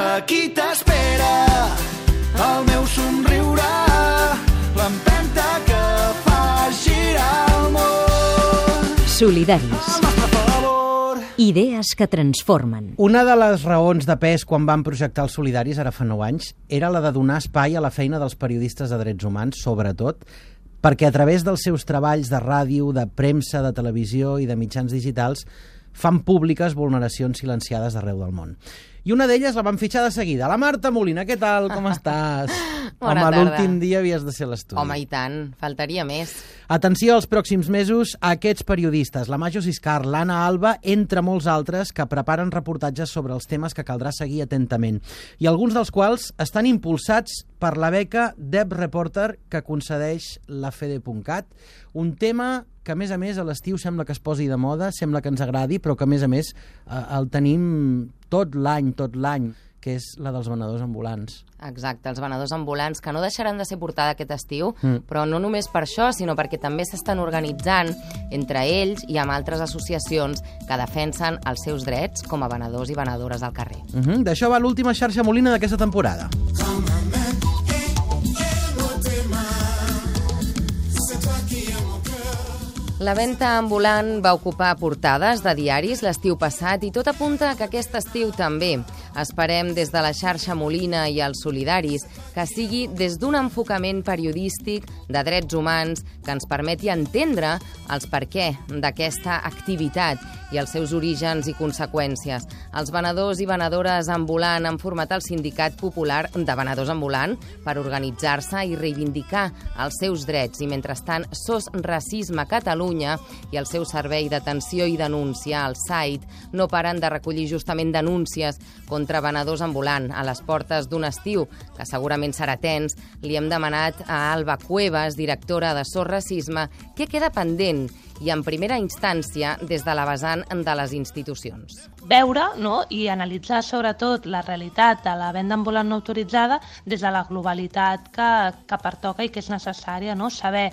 Aquí t'espera el meu somriure, l'empenta que fa girar el món. Solidaris. Idees que transformen. Una de les raons de pes quan van projectar els solidaris, ara fa 9 anys, era la de donar espai a la feina dels periodistes de drets humans, sobretot, perquè a través dels seus treballs de ràdio, de premsa, de televisió i de mitjans digitals fan públiques vulneracions silenciades d'arreu del món. I una d'elles la van fitxar de seguida. La Marta Molina, què tal? Com estàs? Bona Home, l'últim dia havies de ser a l'estudi. Home, i tant, faltaria més. Atenció als pròxims mesos a aquests periodistes, la Majo Siscar, l'Anna Alba, entre molts altres, que preparen reportatges sobre els temes que caldrà seguir atentament, i alguns dels quals estan impulsats per la beca Deb Reporter que concedeix la FEDE.cat, un tema que, a més a més, a l'estiu sembla que es posi de moda, sembla que ens agradi, però que, a més a més, eh, el tenim tot l'any, tot l'any, que és la dels venedors ambulants. Exacte, els venedors ambulants, que no deixaran de ser portada aquest estiu, Mm. però no només per això, sinó perquè també s'estan organitzant entre ells i amb altres associacions que defensen els seus drets com a venedors i venedores al carrer. Uh -huh. D'això va l'última xarxa Molina d'aquesta temporada. La venda ambulant va ocupar portades de diaris l'estiu passat i tot apunta que aquest estiu també. Esperem des de la xarxa Molina i els solidaris que sigui des d'un enfocament periodístic de drets humans que ens permeti entendre els per què d'aquesta activitat i els seus orígens i conseqüències. Els venedors i venedores ambulant han format el Sindicat Popular de Venedors Ambulant per organitzar-se i reivindicar els seus drets i mentrestant SOS Racisme Catalunya i el seu servei d'atenció i denúncia, el SAIT, no paren de recollir justament denúncies contra venedors ambulant a les portes d'un estiu que segurament serà tens. Li hem demanat a Alba Cuevas, directora de SOS Racisme, què queda pendent i en primera instància des de la vessant de les institucions. veure no? i analitzar sobretot la realitat de la venda ambulant no autoritzada des de la globalitat que, que pertoca i que és necessària, no? saber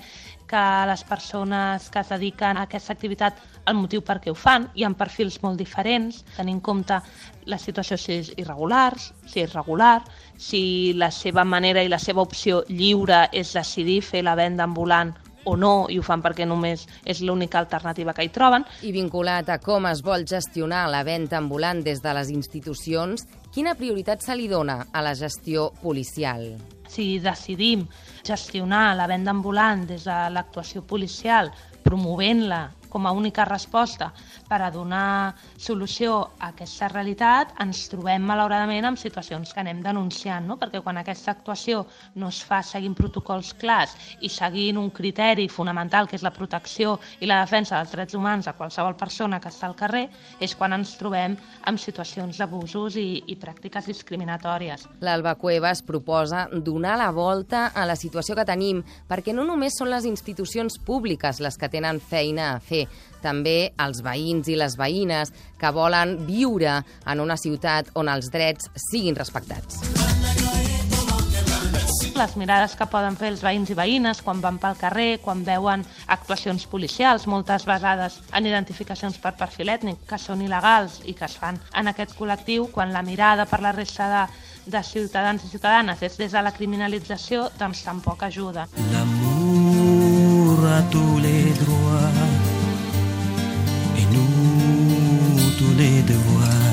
que les persones que es dediquen a aquesta activitat el motiu per què ho fan, hi ha perfils molt diferents, tenir en compte la situació si és irregular, si és regular, si la seva manera i la seva opció lliure és decidir fer la venda ambulant o no, i ho fan perquè només és l'única alternativa que hi troben, I vinculat a com es vol gestionar la venda ambulant des de les institucions, quina prioritat se li dona a la gestió policial? si decidim gestionar la venda ambulant des de l'actuació policial, promovent-la com a única resposta per a donar solució a aquesta realitat, ens trobem malauradament amb situacions que anem denunciant, no? perquè quan aquesta actuació no es fa seguint protocols clars i seguint un criteri fonamental que és la protecció i la defensa dels drets humans a qualsevol persona que està al carrer, és quan ens trobem amb situacions d'abusos i, i pràctiques discriminatòries. L'Alba Cuevas proposa donar la volta a la situació que tenim, perquè no només són les institucions públiques les que tenen feina a fer, també els veïns i les veïnes que volen viure en una ciutat on els drets siguin respectats. les mirades que poden fer els veïns i veïnes quan van pel carrer, quan veuen actuacions policials, moltes vegades en identificacions per perfil ètnic, que són il·legals i que es fan en aquest col·lectiu, quan la mirada per la resta de, de ciutadans i ciutadanes és des de la criminalització, doncs tampoc ajuda. L'amour a tous les droits les devoirs.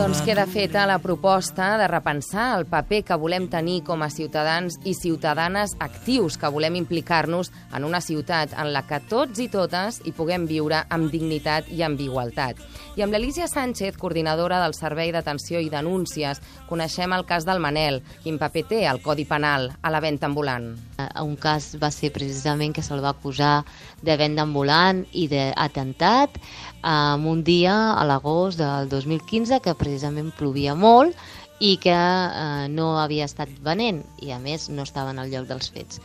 Doncs queda feta la proposta de repensar el paper que volem tenir com a ciutadans i ciutadanes actius, que volem implicar-nos en una ciutat en la que tots i totes hi puguem viure amb dignitat i amb igualtat. I amb l'Elísia Sánchez, coordinadora del Servei d'Atenció i Denúncies, coneixem el cas del Manel, quin paper té el Codi Penal a la venda ambulant. Eh, Un cas va ser precisament que se'l va acusar de venda ambulant i d'atemptat en un dia a l'agost del 2015 que precisament plovia molt i que eh, no havia estat venent i a més no estava en el lloc dels fets.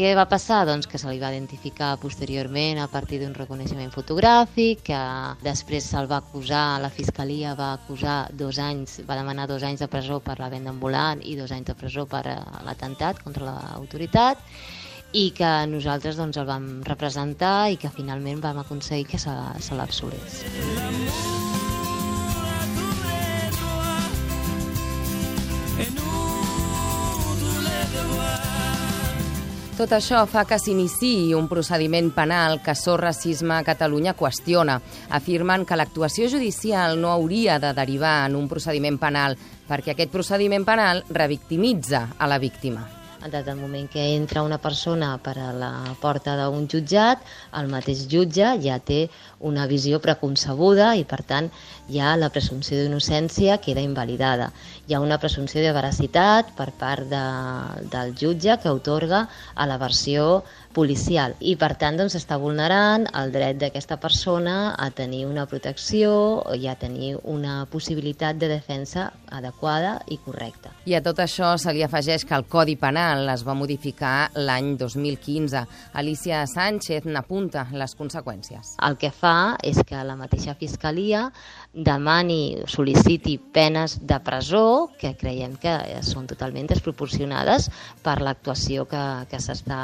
Què va passar? Doncs que se li va identificar posteriorment a partir d'un reconeixement fotogràfic, que després se'l va acusar, la Fiscalia va acusar dos anys, va demanar dos anys de presó per la venda ambulant i dos anys de presó per eh, l'atemptat contra l'autoritat, i que nosaltres doncs, el vam representar i que finalment vam aconseguir que se, l'absolés. Tot això fa que s'iniciï un procediment penal que Sor Racisme a Catalunya qüestiona. Afirmen que l'actuació judicial no hauria de derivar en un procediment penal perquè aquest procediment penal revictimitza a la víctima. Des del moment que entra una persona per a la porta d'un jutjat, el mateix jutge ja té una visió preconcebuda i, per tant, ja la presumpció d'innocència queda invalidada. Hi ha una presumpció de veracitat per part de, del jutge que otorga a la versió policial i per tant doncs, està vulnerant el dret d'aquesta persona a tenir una protecció i a tenir una possibilitat de defensa adequada i correcta. I a tot això se li afegeix que el Codi Penal es va modificar l'any 2015. Alicia Sánchez n'apunta les conseqüències. El que fa és que la mateixa Fiscalia demani, sol·liciti penes de presó que creiem que són totalment desproporcionades per l'actuació que, que s'està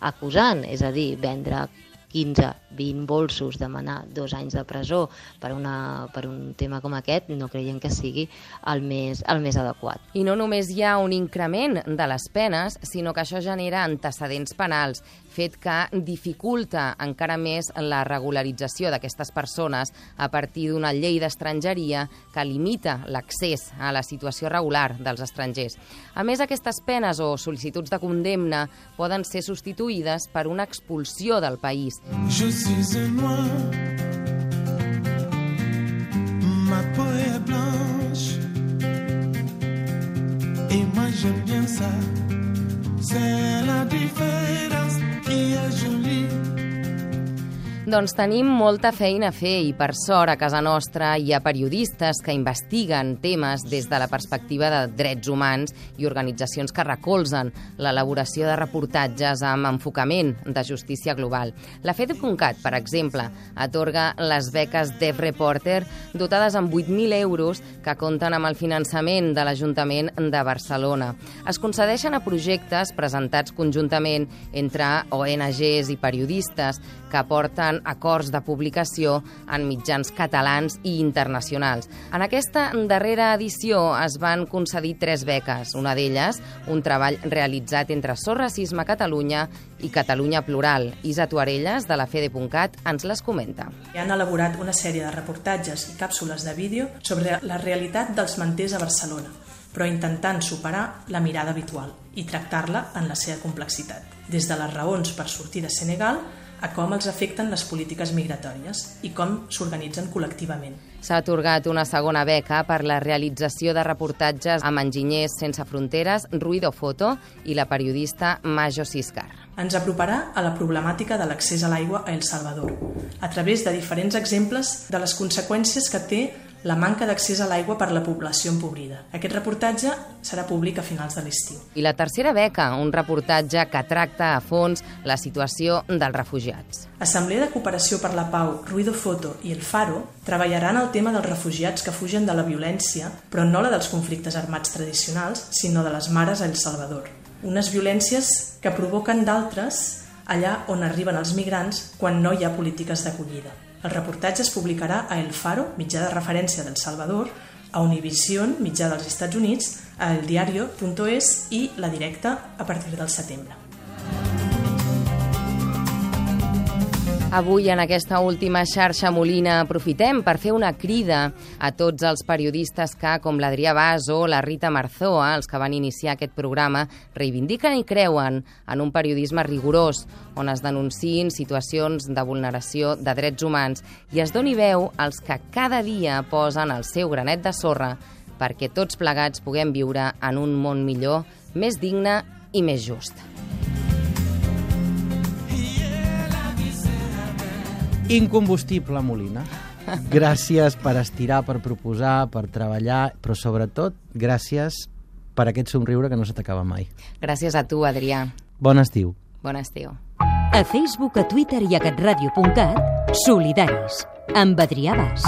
acusant, és a dir, vendre 15, 20 bolsos, demanar dos anys de presó per, una, per un tema com aquest, no creiem que sigui el més, el més adequat. I no només hi ha un increment de les penes, sinó que això genera antecedents penals, fet que dificulta encara més la regularització d'aquestes persones a partir d'una llei d'estrangeria que limita l'accés a la situació regular dels estrangers. A més, aquestes penes o sol·licituds de condemna poden ser substituïdes per una expulsió del país. Je suis un noir. Ma peau est blanche. Et moi j'aime bien ça. C'est la différence qui est jolie. Doncs tenim molta feina a fer i, per sort, a casa nostra hi ha periodistes que investiguen temes des de la perspectiva de drets humans i organitzacions que recolzen l'elaboració de reportatges amb enfocament de justícia global. La FED.cat, per exemple, atorga les beques Dev Reporter dotades amb 8.000 euros que compten amb el finançament de l'Ajuntament de Barcelona. Es concedeixen a projectes presentats conjuntament entre ONGs i periodistes que aporten acords de publicació en mitjans catalans i internacionals. En aquesta darrera edició es van concedir tres beques, una d'elles un treball realitzat entre Sor Racisme Catalunya i Catalunya Plural. Isa Tuarelles, de la Fede.cat, ens les comenta. Han elaborat una sèrie de reportatges i càpsules de vídeo sobre la realitat dels manters a Barcelona, però intentant superar la mirada habitual i tractar-la en la seva complexitat, des de les raons per sortir de Senegal a com els afecten les polítiques migratòries i com s'organitzen col·lectivament. S'ha atorgat una segona beca per la realització de reportatges amb enginyers sense fronteres, Ruido Foto i la periodista Majo Siscar. Ens aproparà a la problemàtica de l'accés a l'aigua a El Salvador, a través de diferents exemples de les conseqüències que té la manca d'accés a l'aigua per la població empobrida. Aquest reportatge serà públic a finals de l'estiu. I la tercera beca, un reportatge que tracta a fons la situació dels refugiats. Assemblea de Cooperació per la Pau, Ruido Foto i El Faro treballaran el tema dels refugiats que fugen de la violència, però no la dels conflictes armats tradicionals, sinó de les mares a El Salvador. Unes violències que provoquen d'altres allà on arriben els migrants quan no hi ha polítiques d'acollida. El reportatge es publicarà a El Faro, mitjà de referència del Salvador, a Univision, mitjà dels Estats Units, a eldiario.es i La Directa a partir del setembre. Avui, en aquesta última xarxa Molina, aprofitem per fer una crida a tots els periodistes que, com l'Adrià Bas o la Rita Marzoa, els que van iniciar aquest programa, reivindiquen i creuen en un periodisme rigorós, on es denunciïn situacions de vulneració de drets humans i es doni veu als que cada dia posen el seu granet de sorra perquè tots plegats puguem viure en un món millor, més digne i més just. Incombustible, Molina. Gràcies per estirar, per proposar, per treballar, però sobretot gràcies per aquest somriure que no se t'acaba mai. Gràcies a tu, Adrià. Bon estiu. Bon estiu. A Facebook, a Twitter i a catradio.cat, solidaris, amb Adrià Bas.